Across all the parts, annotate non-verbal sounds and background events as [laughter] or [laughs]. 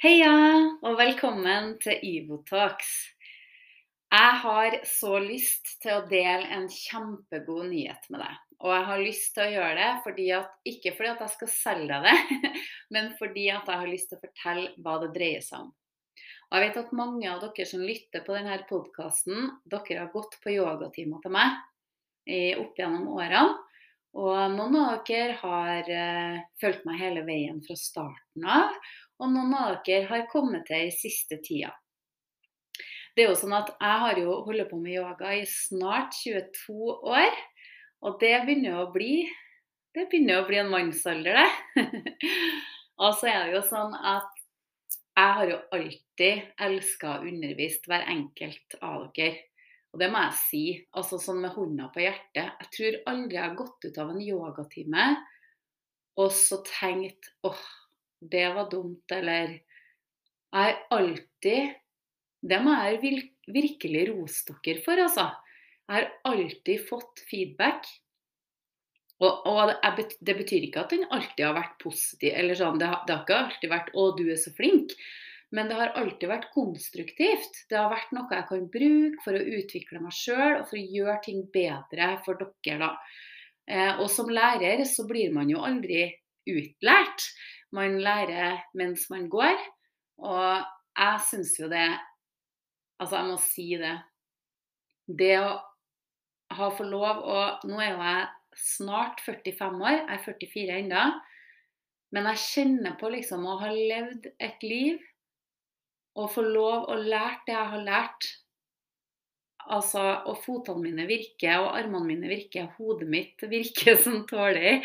Heia, og velkommen til Ivotalks. Jeg har så lyst til å dele en kjempegod nyhet med deg. Og jeg har lyst til å gjøre det fordi at, ikke fordi at jeg skal selge deg det, [laughs] men fordi at jeg har lyst til å fortelle hva det dreier seg om. Og jeg vet at mange av dere som lytter på denne podkasten, dere har gått på yogatimer til meg opp gjennom årene. Og noen av dere har uh, fulgt meg hele veien fra starten av, og noen av dere har kommet til i siste tida. Det er jo sånn at Jeg har jo holdt på med yoga i snart 22 år, og det begynner å bli det begynner å bli en mannsalder, det. [laughs] og så er det jo sånn at jeg har jo alltid elska å undervise hver enkelt av dere. Og det må jeg si, altså sånn med hånda på hjertet. Jeg tror aldri jeg har gått ut av en yogatime og så tenkt åh, det var dumt, eller Jeg er alltid Det må jeg virkelig rose dere for, altså. Jeg har alltid fått feedback. Og, og det betyr ikke at den alltid har vært positiv. eller sånn, det har, det har ikke alltid vært 'Å, du er så flink'. Men det har alltid vært konstruktivt. Det har vært noe jeg kan bruke for å utvikle meg sjøl og for å gjøre ting bedre for dere. da. Eh, og som lærer så blir man jo aldri utlært. Man lærer mens man går. Og jeg syns jo det Altså, jeg må si det. Det å ha få lov å Nå er jo jeg snart 45 år. Jeg er 44 ennå. Men jeg kjenner på liksom å ha levd et liv og få lov å lære det jeg har lært. Altså, og fotene mine virker, og armene mine virker, hodet mitt virker [laughs] som tåler.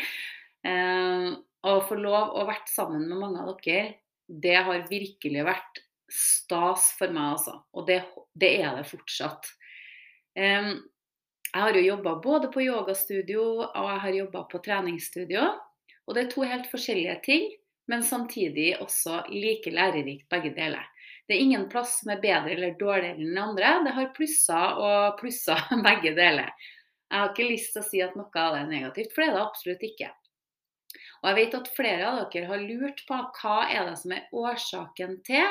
Eh, å få lov å vært sammen med mange av dere, det har virkelig vært stas for meg, altså. Og det, det er det fortsatt. Um, jeg har jo jobba både på yogastudio og jeg har jobba på treningsstudio. Og det er to helt forskjellige ting, men samtidig også like lærerikt begge deler. Det er ingen plass som er bedre eller dårligere enn andre. Det har plusser og plusser [laughs] begge deler. Jeg har ikke lyst til å si at noe av det er negativt, for det er det absolutt ikke. Og jeg vet at flere av dere har lurt på hva er det som er årsaken til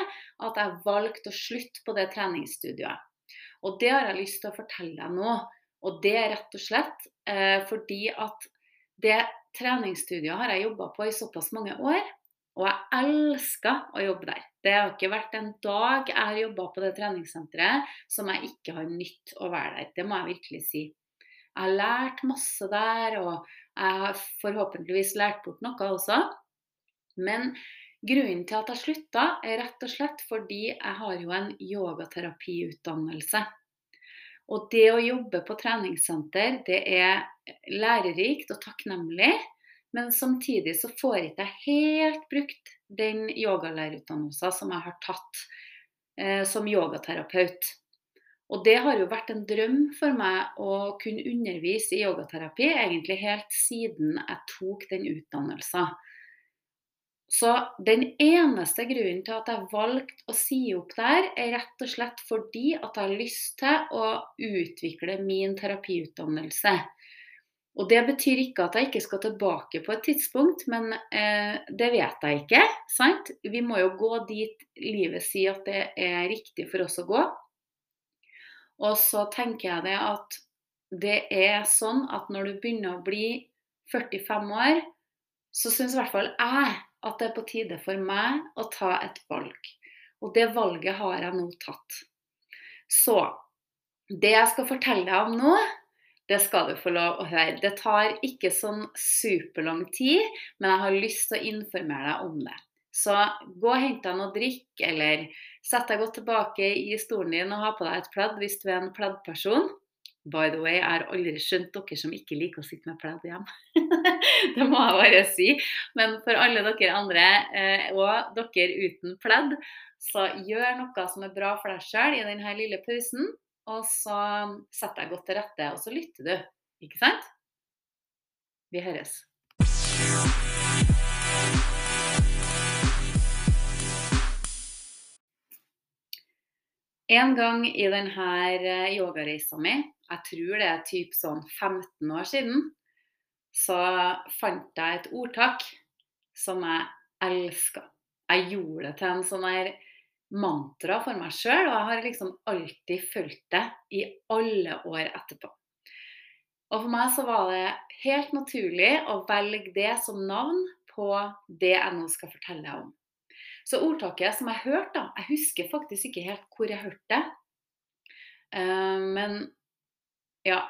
at jeg valgte å slutte på det treningsstudioet. Og det har jeg lyst til å fortelle deg nå. Og det er rett og slett eh, fordi at det treningsstudioet har jeg jobba på i såpass mange år. Og jeg elsker å jobbe der. Det har ikke vært en dag jeg har jobba på det treningssenteret som jeg ikke har nytt å være der. Det må jeg virkelig si. Jeg har lært masse der, og jeg har forhåpentligvis lært bort noe også. Men grunnen til at jeg slutta, er rett og slett fordi jeg har jo en yogaterapiutdannelse. Og det å jobbe på treningssenter, det er lærerikt og takknemlig. Men samtidig så får jeg ikke helt brukt den yogalærerutdannelsen som jeg har tatt eh, som yogaterapeut. Og det har jo vært en drøm for meg å kunne undervise i yogaterapi egentlig helt siden jeg tok den utdannelsen. Så den eneste grunnen til at jeg valgte å si opp der, er rett og slett fordi at jeg har lyst til å utvikle min terapiutdannelse. Og Det betyr ikke at jeg ikke skal tilbake på et tidspunkt, men eh, det vet jeg ikke. sant? Vi må jo gå dit livet sier at det er riktig for oss å gå. Og så tenker jeg det at det er sånn at når du begynner å bli 45 år, så syns i hvert fall jeg at det er på tide for meg å ta et valg. Og det valget har jeg nå tatt. Så det jeg skal fortelle deg om nå, det skal du få lov å høre. Det tar ikke sånn superlang tid, men jeg har lyst til å informere deg om det. Så gå og hent deg noe drikk, eller sett deg godt tilbake i stolen din og ha på deg et pledd hvis du er en pleddperson. By the way, jeg har aldri skjønt dere som ikke liker å sitte med pledd hjemme. [laughs] det må jeg bare si. Men for alle dere andre, eh, og dere uten pledd, så gjør noe som er bra for deg sjøl i denne lille pausen. Og så setter jeg godt til rette, og så lytter du. Ikke sant? Vi høres. En gang i denne eh, yogareisa mi, jeg tror det er typ sånn 15 år siden, så fant jeg et ordtak som jeg elska. jeg gjorde det til en sånn her mantra for meg sjøl, og jeg har liksom alltid fulgt det i alle år etterpå. Og for meg så var det helt naturlig å velge det som navn på det jeg nå skal fortelle deg om. Så ordtaket som jeg hørte, da Jeg husker faktisk ikke helt hvor jeg hørte det. Uh, men ja,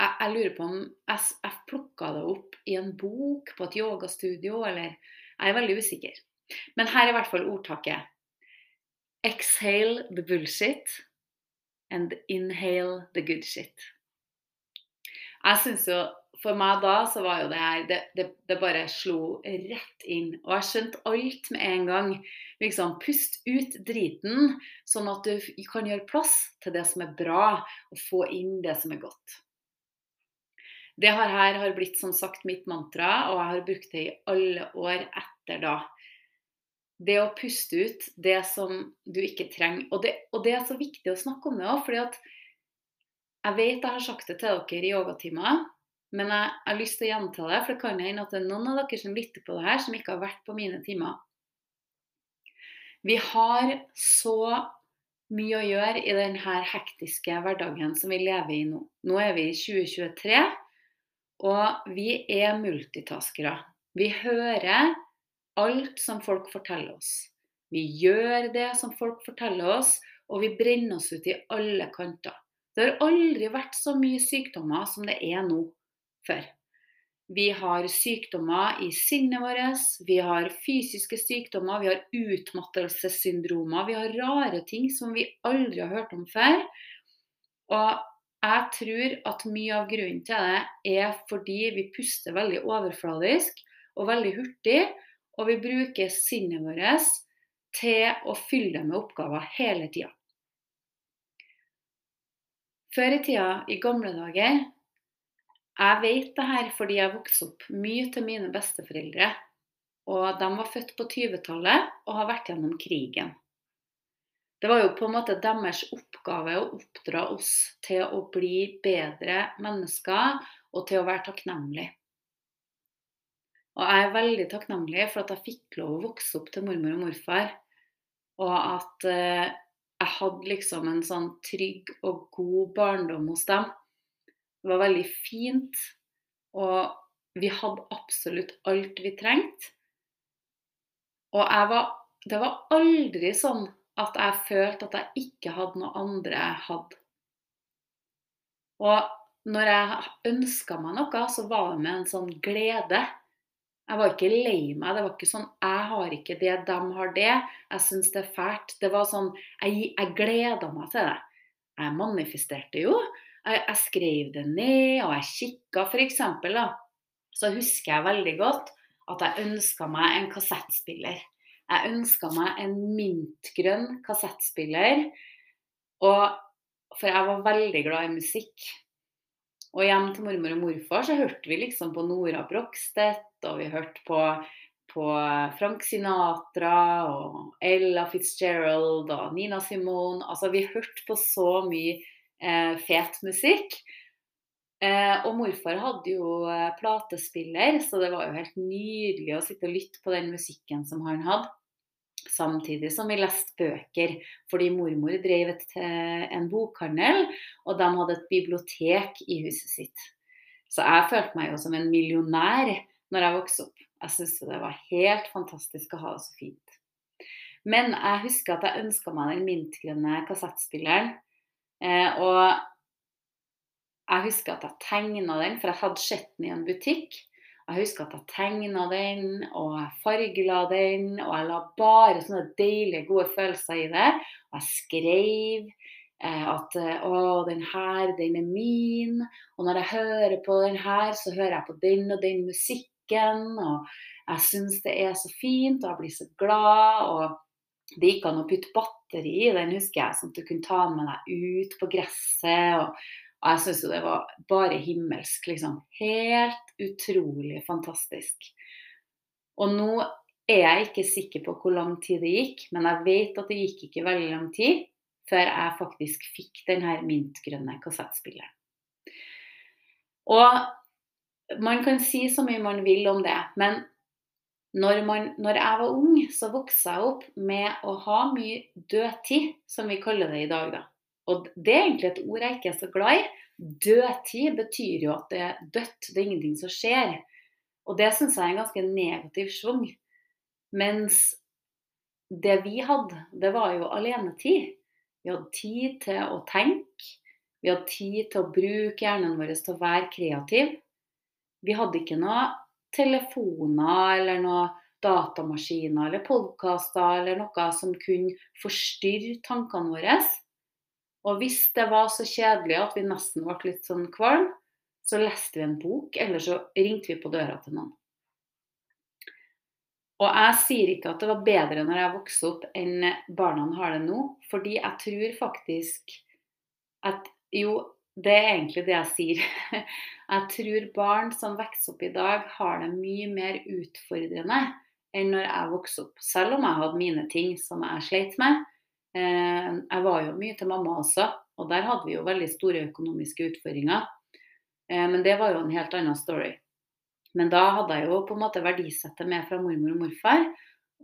jeg, jeg, lurer på om jeg, jeg plukka det opp i en bok på et yogastudio, eller Jeg er veldig usikker. Men her er i hvert fall ordtaket. Exhale the bullshit and inhale the good shit. Jeg syns jo For meg da så var jo det her det, det, det, bare slo rett inn. Og jeg skjønte alt med en gang. Liksom, Pust ut driten, sånn at du kan gjøre plass til det som er bra, og få inn det som er godt. Det her har blitt som sagt mitt mantra, og jeg har brukt det i alle år etter da det å puste ut det som du ikke trenger. Og det, og det er så viktig å snakke om det òg, fordi at jeg vet jeg har sagt det til dere i yogatimer, men jeg, har lyst til å gjenta det, for det kan hende at det er noen av dere som lytter på det her, som ikke har vært på mine timer. Vi har så mye å gjøre i denne hektiske hverdagen som vi lever i nå. Nå er vi i 2023, og vi er multitaskere. Vi hører alt som folk forteller oss. Vi gjør det som folk forteller oss, og vi brenner oss ut i alle kanter. Det har aldri vært så mye sykdommer som det er nå før. Vi har sykdommer i sinnet vårt, vi har fysiske sykdommer, vi har utmattelsessyndromer. Vi har rare ting som vi aldri har hørt om før. Og jeg tror at mye av grunnen til det er fordi vi puster veldig overfladisk og veldig hurtig. Og vi bruker sinnet vårt til å fylle med oppgaver hele tida. Før i tida, i gamle dager Jeg vet det her fordi jeg vokste opp mye til mine besteforeldre. Og de var født på 20-tallet og har vært gjennom krigen. Det var jo på en måte deres oppgave å oppdra oss til å bli bedre mennesker og til å være takknemlig. Og jeg er veldig takknemlig for at jeg fikk lov å vokse opp til mormor og morfar. Og at eh, jeg hadde liksom en sånn trygg og god barndom hos dem. Det var veldig fint. Og vi hadde absolutt alt vi trengte. Og var, det var aldri sånn at jeg følte at jeg ikke hadde noe andre jeg hadde. Og når jeg ønska meg noe, så var det med en sånn glede. Jeg var ikke lei meg. Det var ikke sånn 'jeg har ikke det, de har det'. Jeg syns det er fælt. Det var sånn Jeg, jeg gleda meg til det. Jeg manifesterte jo. Jeg, skrev det ned, og jeg kikka f.eks. Så husker jeg veldig godt at jeg ønska meg en kassettspiller. Jeg ønska meg en mintgrønn kassettspiller. Og, for jeg var veldig glad i musikk. Og hjem til mormor og morfar så hørte vi liksom på Nora Brogstedt, og vi hørte på, på Frank Sinatra og Ella Fitzgerald og Nina Simone. Altså vi hørte på så mye eh, fet musikk. Eh, og morfar hadde jo eh, platespiller, så det var jo helt nydelig å sitte og lytte på den musikken som han hadde. Samtidig som vi leste bøker, fordi mormor drev et, eh, en bokhandel, og de hadde et bibliotek i huset sitt. Så jeg følte meg jo som en millionær når jeg vokste opp. Jeg syntes det var helt fantastisk å ha det så fint. Men jeg husker at jeg ønska meg den mintgrønne kassettspilleren. Eh, og jeg husker at jeg tegna den, for jeg hadde sett den i en butikk. Jeg husker at jeg tegna den, og jeg fargela den, og jeg la bare sånne deilige, gode følelser i det. Og jeg skrev eh, at å, den her, den er min. Og når jeg hører på den her, så hører jeg på den og den musikken. Og jeg syns det er så fint, og jeg blir så glad. og det gikk an å putte batteri i den, husker jeg, sånn at du kunne ta med deg ut på gresset. Og, og jeg syns jo det var bare himmelsk, liksom. Helt utrolig fantastisk. Og nå er jeg ikke sikker på hvor lang tid det gikk, men jeg vet at det gikk ikke veldig lang tid før jeg faktisk fikk denne mintgrønne kassettspilleren. Og man kan si så mye man vil om det, men når, man, når, jeg var ung, så vokste jeg opp med å ha mye dødtid, som vi kaller det i dag. Da. Og det er egentlig et ord jeg ikke er så glad i. Dødtid betyr jo at det er dødt, det er ingenting som skjer. Og det syns jeg er en ganske negativ schwung. Mens det vi hadde, det var jo alenetid. Vi hadde tid til å tenke. Vi hadde tid til å bruke hjernen vår til å være kreativ. Vi hadde ikke noe telefoner eller noe datamaskiner eller podkaster eller noe som kunne forstyrre tankene våre. Og hvis det var så kjedelig at vi nesten ble litt sånn kvalm, så leste vi en bok, eller så ringte vi på døra til noen. Og jeg sier ikke at det var bedre når jeg vokste opp enn barna har det nå, fordi jeg tror faktisk at jo, det er egentlig det jeg sier. [laughs] Jeg tror barn som vokser opp i dag, har det mye mer utfordrende enn når jeg vokste opp. Selv om jeg hadde mine ting som jeg sleit med. Eh, jeg var jo mye til mamma også, og der hadde vi jo veldig store økonomiske utfordringer. Eh, men det var jo en helt annen story. Men da hadde jeg jo på en måte verdisettet med fra mormor og morfar,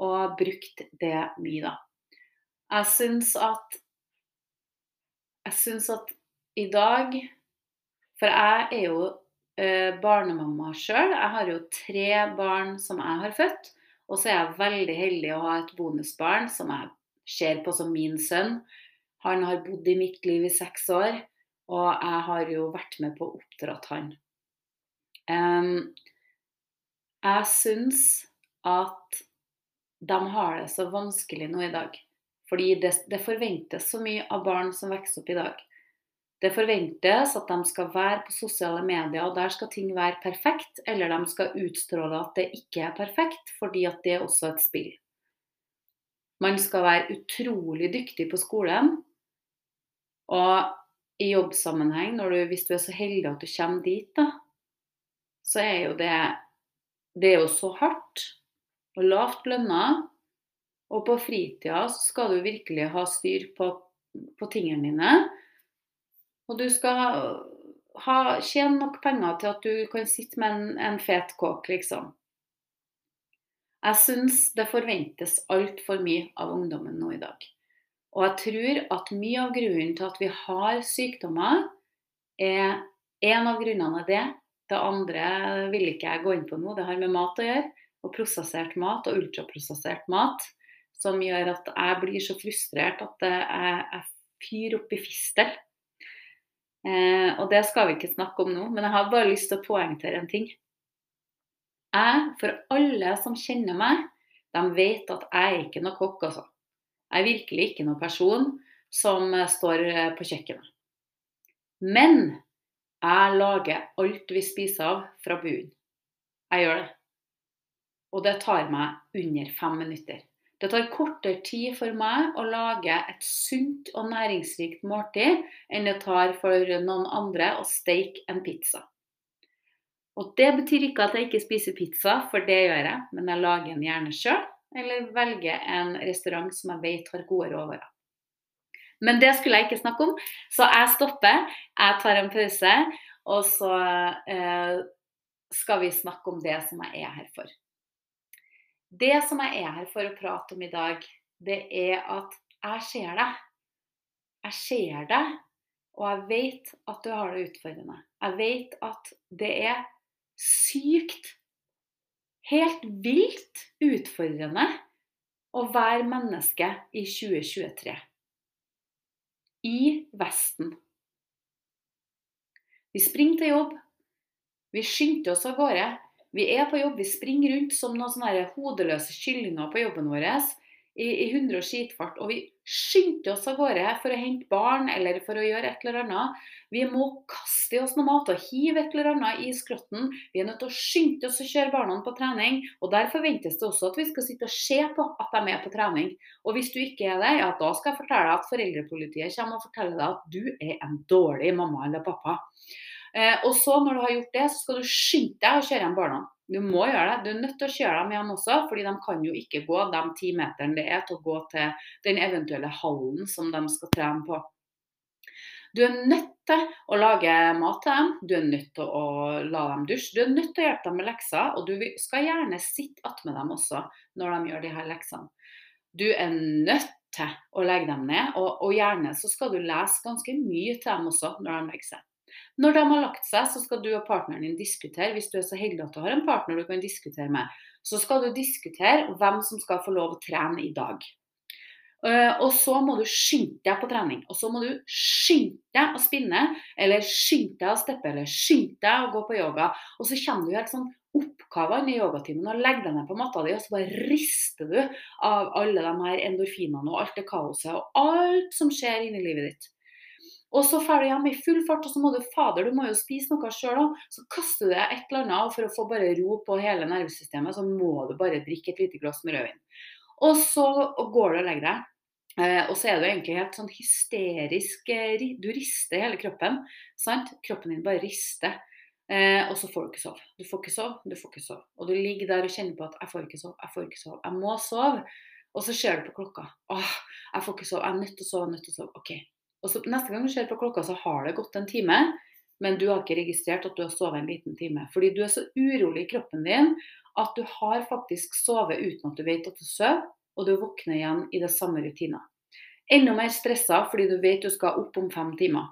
og brukt det mye, da. Jeg syns at Jeg syns at i dag For jeg er jo eh, barnemamma sjøl. Jeg har jo tre barn som jeg har født. Og så er jeg veldig heldig å ha et bonusbarn som jeg ser på som min sønn. Han har bodd i mitt liv i seks år, og jeg har jo vært med på å oppdratt han. Um, jeg syns at de har det så vanskelig nå i dag. Fordi det, det forventes så mye av barn som vokser opp i dag. Det forventes at de skal være på sosiale medier, og der skal ting være perfekt. Eller de skal utstråle at det ikke er perfekt, fordi at det er også et spill. Man skal være utrolig dyktig på skolen. Og i jobbsammenheng, du, hvis du er så heldig at du kommer dit, da, så er jo det Det er jo så hardt og lavt lønna. Og på fritida skal du virkelig ha styr på, på tingene dine. Og du skal ha, tjene nok penger til at du kan sitte med en, en fet kåk, liksom. Jeg syns det forventes altfor mye av ungdommen nå i dag. Og jeg tror at mye av grunnen til at vi har sykdommer, er En av grunnene er det. Det andre vil ikke jeg gå inn på nå. Det har med mat å gjøre. Og prosessert mat og ultraprosessert mat. Som gjør at jeg blir så frustrert at jeg, jeg fyrer opp i fistel. Eh, og det skal vi ikke snakke om nå, men jeg har bare lyst til å poengtere en ting. Jeg, for alle som kjenner meg, de vet at jeg er ikke noe kokk, altså. Jeg er virkelig ikke noen person som eh, står eh, på kjøkkenet. Men jeg lager alt vi spiser av, fra bunnen. Jeg gjør det. Og det tar meg under fem minutter. Det tar kortere tid for meg å lage et sunt og næringsrikt måltid enn det tar for noen andre å steke en pizza. Og Det betyr ikke at jeg ikke spiser pizza, for det gjør jeg, men jeg lager den gjerne sjøl, eller velger en restaurant som jeg vet har gode råvarer. Men det skulle jeg ikke snakke om, så jeg stopper. Jeg tar en pause, og så eh, skal vi snakke om det som jeg er her for. Det som jeg er her for å prate om i dag, det er at jeg ser deg. Jeg ser deg, og jeg vet at du har det utfordrende. Jeg vet at det er sykt, helt vilt utfordrende å være menneske i 2023. I Vesten. Vi springer til jobb. Vi skyndte oss av gårde. Vi er på jobb, vi springer rundt som noen sånne hodeløse kyllinger på jobben vår i, i 100 og skitfart. Og vi skynder oss av gårde for å hente barn eller for å gjøre et eller annet. Vi må kaste i oss noe mat og hive et eller annet i skrotten. Vi er nødt til å skynde oss å kjøre barna på trening. Og der forventes det også at vi skal sitte og se på at de er på trening. Og hvis du ikke er det, ja da skal jeg fortelle deg at foreldrepolitiet kommer og forteller deg at du er en dårlig mamma eller pappa. Eh, og så når du har gjort det, så skal du skynde deg å kjøre hjem barna. Du må gjøre det. Du er nødt til å kjøre dem hjem også, fordi de kan jo ikke gå de ti meterne det er til å gå til den eventuelle hallen som de skal trene på. Du er nødt til å lage mat til dem, du er nødt til å la dem dusje, du er nødt til å hjelpe dem med lekser, og du skal gjerne sitte attmed dem også når de gjør de her leksene. Du er nødt til å legge dem ned, og, og gjerne så skal du lese ganske mye til dem også når de legger seg. Når de har lagt seg, så skal du og partneren din diskutere, hvis du er så heldig at du har en partner du kan diskutere med, så skal du diskutere hvem som skal få lov å trene i dag. Uh, og så må du skynde deg på trening. Og så må du skynde deg å spinne, eller skynde deg å steppe, eller skynde deg å gå på yoga. Og så kommer du helt sånn oppkava inn i yogatimen og legger deg ned på matta di, og så bare rister du av alle de her endorfinene og alt det kaoset og alt som skjer inni livet ditt. Og så drar du hjem i full fart, og så må du fader, du må jo spise noe sjøl òg. Så kaster du deg et eller annet, og for å få bare ro på hele nervesystemet, så må du bare drikke et lite glass med rødvin. Og så går du og legger deg. Eh, og så er du egentlig helt sånn hysterisk eh, Du rister hele kroppen. sant? Kroppen din bare rister. Eh, og så får du ikke sove. Du får ikke sove, du får ikke sove. Og du ligger der og kjenner på at 'jeg får ikke sove, jeg får ikke sove', jeg må sove. Og så ser du på klokka. 'Åh, jeg får ikke sove, jeg er nødt til å sove, jeg er nødt til å sove'. Ok. Og så Neste gang du ser på klokka, så har det gått en time, men du har ikke registrert at du har sovet en liten time. Fordi du er så urolig i kroppen din at du har faktisk sovet uten at du vet at du sover, og du våkner igjen i det samme rutina. Enda mer stressa fordi du vet du skal opp om fem timer.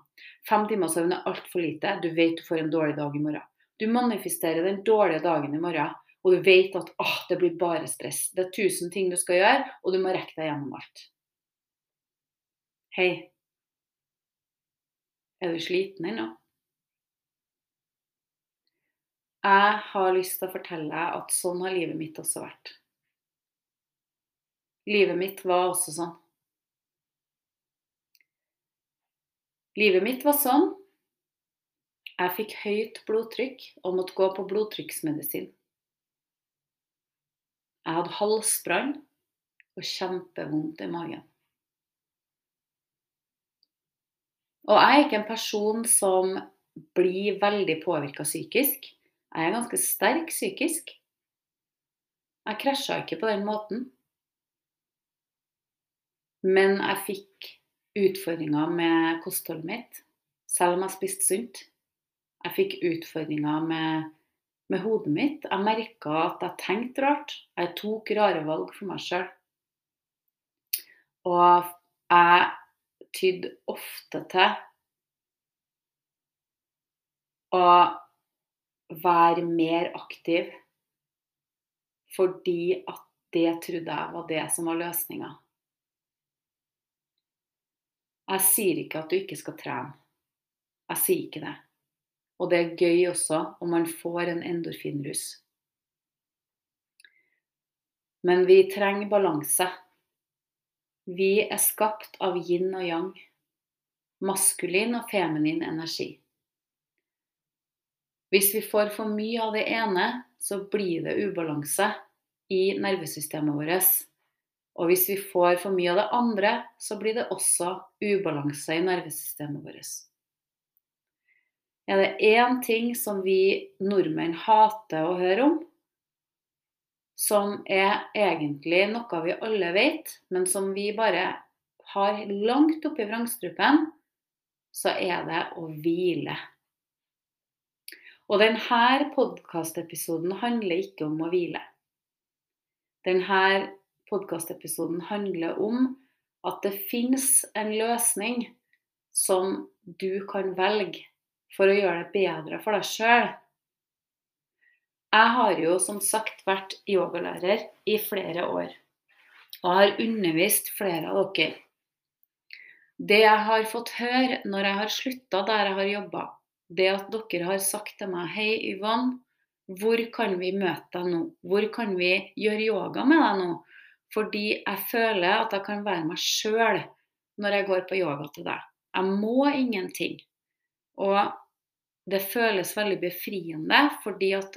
Fem timer søvn er altfor lite. Du vet du får en dårlig dag i morgen. Du manifesterer den dårlige dagen i morgen, og du vet at ah, det blir bare stress. Det er tusen ting du skal gjøre, og du må rekke deg gjennom alt. Hei. Er du sliten ennå? Jeg har lyst til å fortelle deg at sånn har livet mitt også vært. Livet mitt var også sånn. Livet mitt var sånn. Jeg fikk høyt blodtrykk og måtte gå på blodtrykksmedisin. Jeg hadde halsbrann og kjempevondt i magen. Og jeg er ikke en person som blir veldig påvirka psykisk. Jeg er ganske sterk psykisk. Jeg krasja ikke på den måten. Men jeg fikk utfordringer med kostholdet mitt, selv om jeg spiste sunt. Jeg fikk utfordringer med, med hodet mitt. Jeg merka at jeg tenkte rart. Jeg tok rare valg for meg sjøl. Og jeg tydde ofte til å være mer aktiv fordi at det trodde jeg var det som var løsninga. Jeg sier ikke at du ikke skal trene. Jeg sier ikke det. Og det er gøy også om man får en endorfinrus. Men vi trenger balanse. Vi er skapt av yin og yang. Maskulin og feminin energi. Hvis vi får for mye av det ene, så blir det ubalanse i nervesystemet vårt. Og hvis vi får for mye av det andre, så blir det også ubalanse i nervesystemet vårt. Er det én ting som vi nordmenn hater å høre om, som er egentlig noe vi alle vet, men som vi bare har langt oppi vrangstrupen, så er det å hvile. Og denne podkastepisoden handler ikke om å hvile. Denne podkastepisoden handler om at det finnes en løsning som du kan velge for å gjøre det bedre for deg sjøl. Jeg har jo som sagt vært yogalærer i flere år og har undervist flere av dere. Det jeg har fått høre når jeg har slutta der jeg har jobba, det at dere har sagt til meg Hei, Yvonne. Hvor kan vi møte deg nå? Hvor kan vi gjøre yoga med deg nå? Fordi jeg føler at jeg kan være meg sjøl når jeg går på yoga til deg. Jeg må ingenting. Og det føles veldig befriende, fordi at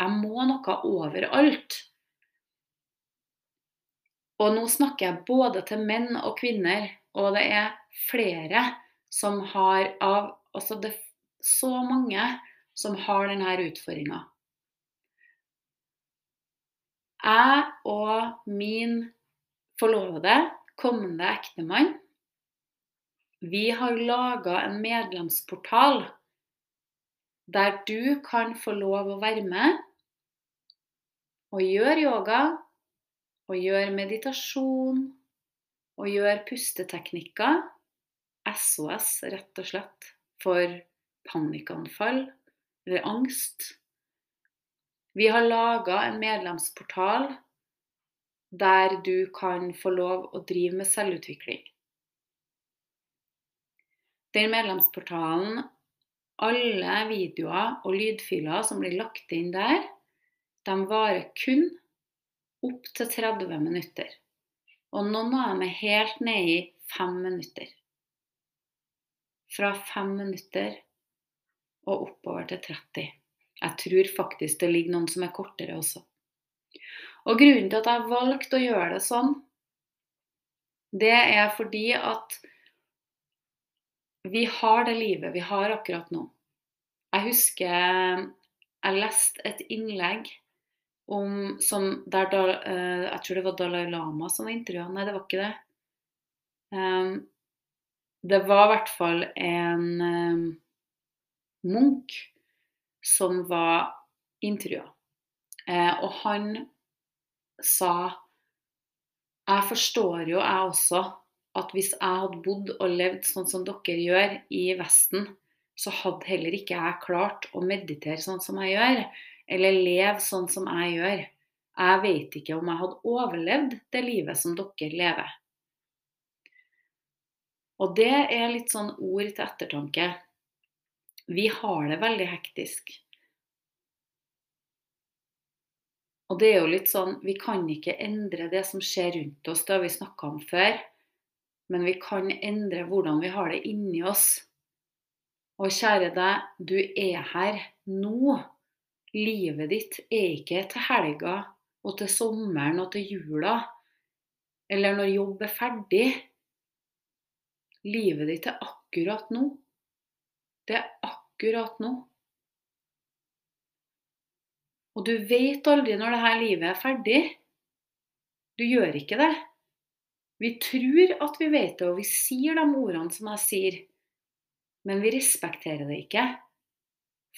jeg må noe overalt. Og nå snakker jeg både til menn og kvinner, og det er flere som har av Altså det er så mange som har denne utfordringa. Jeg og min forlovede, kommende ektemann, Vi har laga en medlemsportal der du kan få lov å være med og gjøre yoga, og gjøre meditasjon, og gjøre pusteteknikker. SOS, rett og slett, for panikkanfall eller angst. Vi har laga en medlemsportal der du kan få lov å drive med selvutvikling. Den medlemsportalen, alle videoer og lydfiler som blir lagt inn der, de varer kun opp til 30 minutter. Og noen av dem er helt nede i 5 minutter. Fra 5 minutter og oppover til 30. Jeg tror faktisk det ligger noen som er kortere også. Og grunnen til at jeg valgte å gjøre det sånn, det er fordi at vi har det livet vi har akkurat nå. Jeg husker jeg leste et innlegg om som der da, uh, Jeg tror det var Dalai Lama som var intervjua. Nei, det var ikke det. Um, det var i hvert fall en um, munk som var intervjua. Uh, og han sa Jeg forstår jo, jeg også, at hvis jeg hadde bodd og levd sånn som dere gjør i Vesten, så hadde heller ikke jeg klart å meditere sånn som jeg gjør eller leve sånn som jeg gjør. Jeg vet ikke om jeg hadde overlevd det livet som dere lever. Og det er litt sånn ord til ettertanke. Vi har det veldig hektisk. Og det er jo litt sånn Vi kan ikke endre det som skjer rundt oss, det har vi snakka om før. Men vi kan endre hvordan vi har det inni oss. Og kjære deg, du er her nå. Livet ditt er ikke til helga og til sommeren og til jula, eller når jobb er ferdig. Livet ditt er akkurat nå. Det er akkurat nå. Og du vet aldri når dette livet er ferdig. Du gjør ikke det. Vi tror at vi vet det, og vi sier de ordene som jeg sier, men vi respekterer det ikke.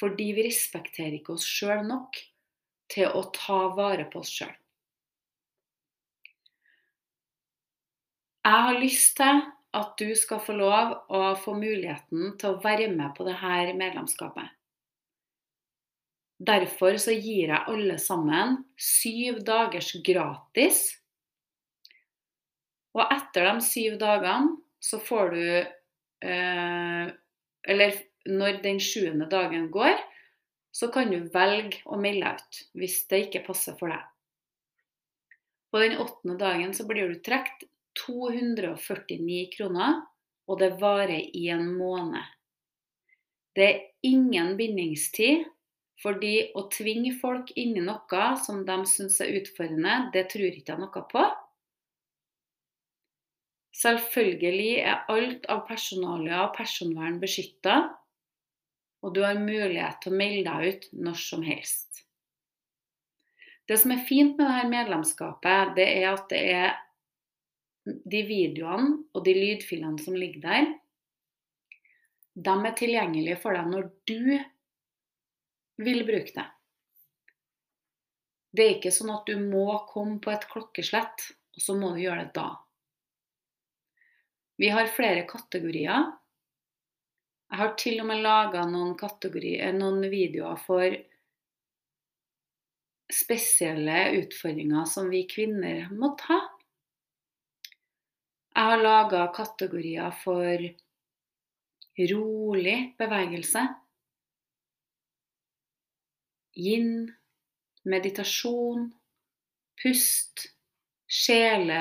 Fordi vi respekterer ikke oss sjøl nok til å ta vare på oss sjøl. Jeg har lyst til at du skal få lov å få muligheten til å være med på dette medlemskapet. Derfor så gir jeg alle sammen syv dagers gratis. Og etter de syv dagene så får du eh, Eller når den sjuende dagen går, så kan du velge å melde ut hvis det ikke passer for deg. På den åttende dagen så blir du trukket 249 kroner, og det varer i en måned. Det er ingen bindingstid, fordi å tvinge folk inn i noe som de syns er utfordrende, det tror ikke jeg noe på. Selvfølgelig er alt av personalia og personvern beskytta, og du har mulighet til å melde deg ut når som helst. Det som er fint med dette medlemskapet, det er at det er de videoene og de lydfilene som ligger der, de er tilgjengelige for deg når du vil bruke det. Det er ikke sånn at du må komme på et klokkeslett, og så må du gjøre det da. Vi har flere kategorier jeg har til og med laga noen, eh, noen videoer for spesielle utfordringer som vi kvinner må ta. Jeg har laga kategorier for rolig bevegelse, yin, meditasjon, pust, sjele...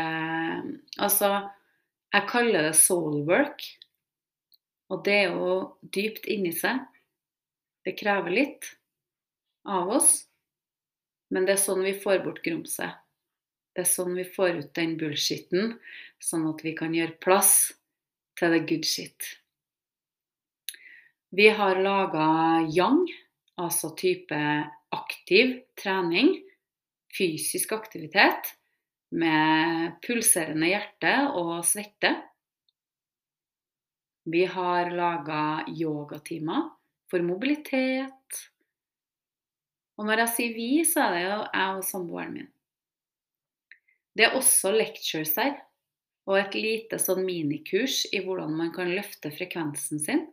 Altså, jeg kaller det soul work. Og det er jo dypt inni seg. Det krever litt av oss. Men det er sånn vi får bort grumset. Det er sånn vi får ut den bullshitten, sånn at vi kan gjøre plass til the good shit. Vi har laga yang, altså type aktiv trening. Fysisk aktivitet med pulserende hjerte og svette. Vi har laga yogatimer for mobilitet. Og når jeg sier vi, så er det jo jeg og samboeren min. Det er også lectures her, og et lite sånn minikurs i hvordan man kan løfte frekvensen sin.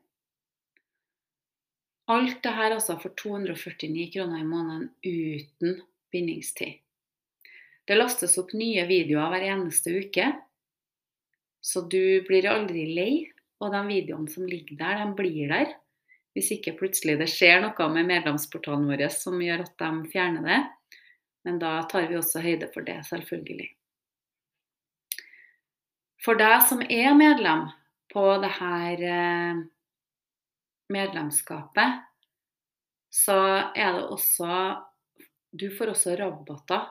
Alt det her altså for 249 kroner i måneden uten bindingstid. Det lastes opp nye videoer hver eneste uke, så du blir aldri lei. Og de videoene som ligger der, de blir der. Hvis ikke plutselig det skjer noe med medlemsportalen vår som gjør at de fjerner det. Men da tar vi også høyde for det, selvfølgelig. For deg som er medlem på dette eh, medlemskapet, så er det også Du får også rabatter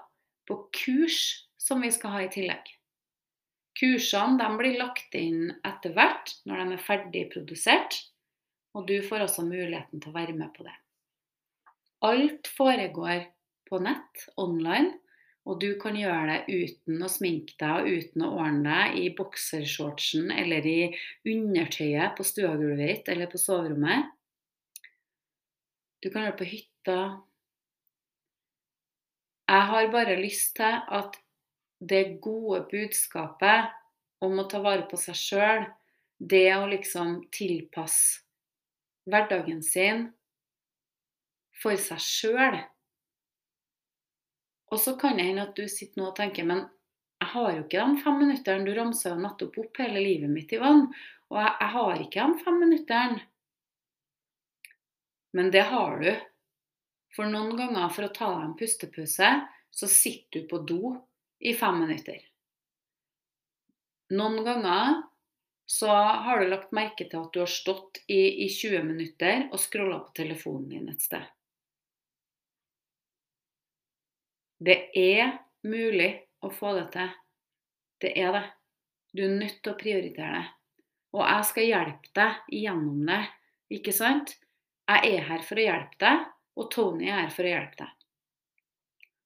på kurs som vi skal ha i tillegg. Kursene blir lagt inn etter hvert når de er ferdig produsert, og du får også muligheten til å være med på det. Alt foregår på nett, online, og du kan gjøre det uten å sminke deg og uten å ordne deg i boksershortsen eller i undertøyet på stuegulvet ditt eller på soverommet. Du kan gjøre det på hytta. Jeg har bare lyst til at det gode budskapet om å ta vare på seg sjøl, det å liksom tilpasse hverdagen sin for seg sjøl Og så kan det hende at du sitter nå og tenker men jeg har jo ikke de fem minuttene. Du ramsa jo nettopp opp hele livet mitt i vann. Og jeg, jeg har ikke de fem minuttene. Men det har du. For noen ganger for å ta deg en pustepause, så sitter du på do i fem minutter. Noen ganger så har du lagt merke til at du har stått i, i 20 minutter og scrolla på telefonen din et sted. Det er mulig å få det til. Det er det. Du er nødt til å prioritere det. Og jeg skal hjelpe deg gjennom det, ikke sant? Jeg er her for å hjelpe deg, og Tony er her for å hjelpe deg.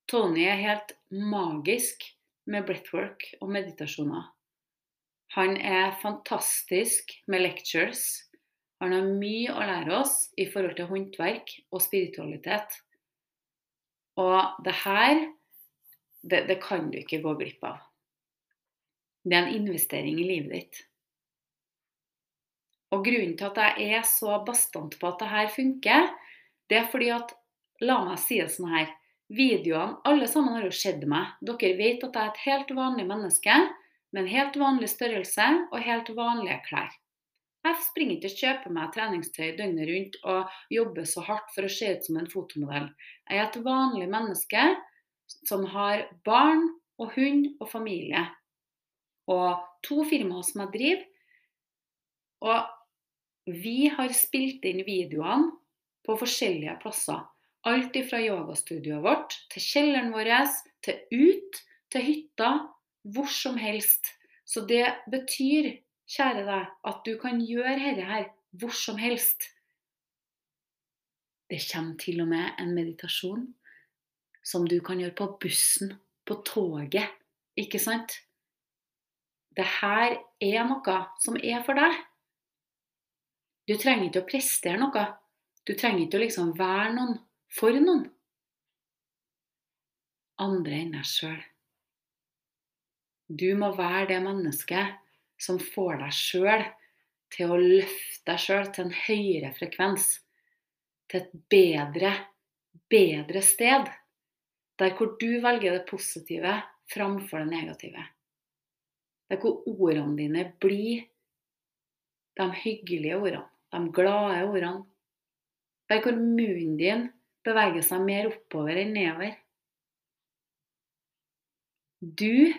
Tony er helt magisk med breathwork og meditasjoner. Han er fantastisk med lectures. Han har mye å lære oss i forhold til håndverk og spiritualitet. Og det her, det, det kan du ikke gå glipp av. Det er en investering i livet ditt. Og grunnen til at jeg er så bastant på at det her funker, det er fordi at La meg si det sånn her. Videoene Alle sammen har jo sett meg. Dere vet at jeg er et helt vanlig menneske med en helt vanlig størrelse og helt vanlige klær. Jeg springer ikke og kjøper meg treningstøy døgnet rundt og jobber så hardt for å se ut som en fotomodell. Jeg er et vanlig menneske som har barn og hund og familie. Og to firmaer som jeg driver. Og vi har spilt inn videoene på forskjellige plasser. Alt fra yogastudioet vårt til kjelleren vår, til ut, til hytta, hvor som helst. Så det betyr, kjære deg, at du kan gjøre dette her hvor som helst. Det kommer til og med en meditasjon som du kan gjøre på bussen, på toget, ikke sant? Det her er noe som er for deg. Du trenger ikke å prestere noe. Du trenger ikke å liksom være noen for noen. Andre enn deg sjøl. Du må være det mennesket som får deg sjøl til å løfte deg sjøl til en høyere frekvens. Til et bedre, bedre sted. Der hvor du velger det positive framfor det negative. Der hvor ordene dine blir de hyggelige ordene, de glade ordene. Der hvor munnen din beveger seg mer oppover enn nedover. Du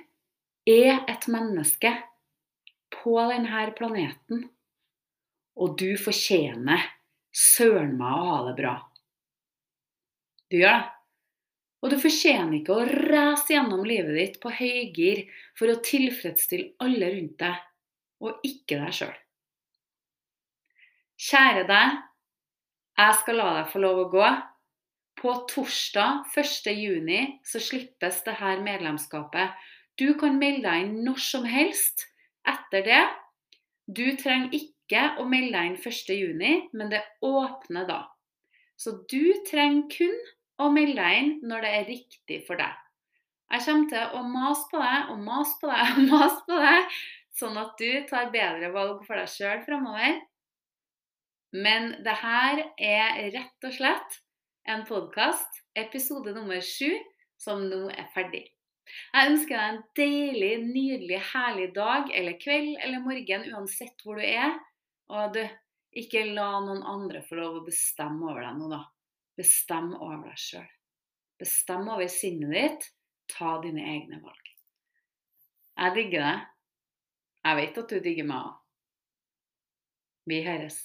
er et menneske på denne planeten, og du fortjener søren meg å ha det bra. Du gjør det. Og du fortjener ikke å race gjennom livet ditt på høygir for å tilfredsstille alle rundt deg, og ikke deg sjøl. Kjære deg, jeg skal la deg få lov å gå. På torsdag 1.6 så slippes det her medlemskapet. Du kan melde deg inn når som helst etter det. Du trenger ikke å melde deg inn 1.6, men det åpner da. Så du trenger kun å melde deg inn når det er riktig for deg. Jeg kommer til å mase på deg og mase på deg og [laughs] mase på deg, sånn at du tar bedre valg for deg sjøl framover. Men det her er rett og slett en podkast, episode nummer sju, som nå er ferdig. Jeg ønsker deg en deilig, nydelig, herlig dag eller kveld eller morgen, uansett hvor du er. Og du, ikke la noen andre få lov å bestemme over deg nå, da. Bestem over deg sjøl. Bestem over sinnet ditt. Ta dine egne valg. Jeg digger deg. Jeg vet at du digger meg òg. Vi høres.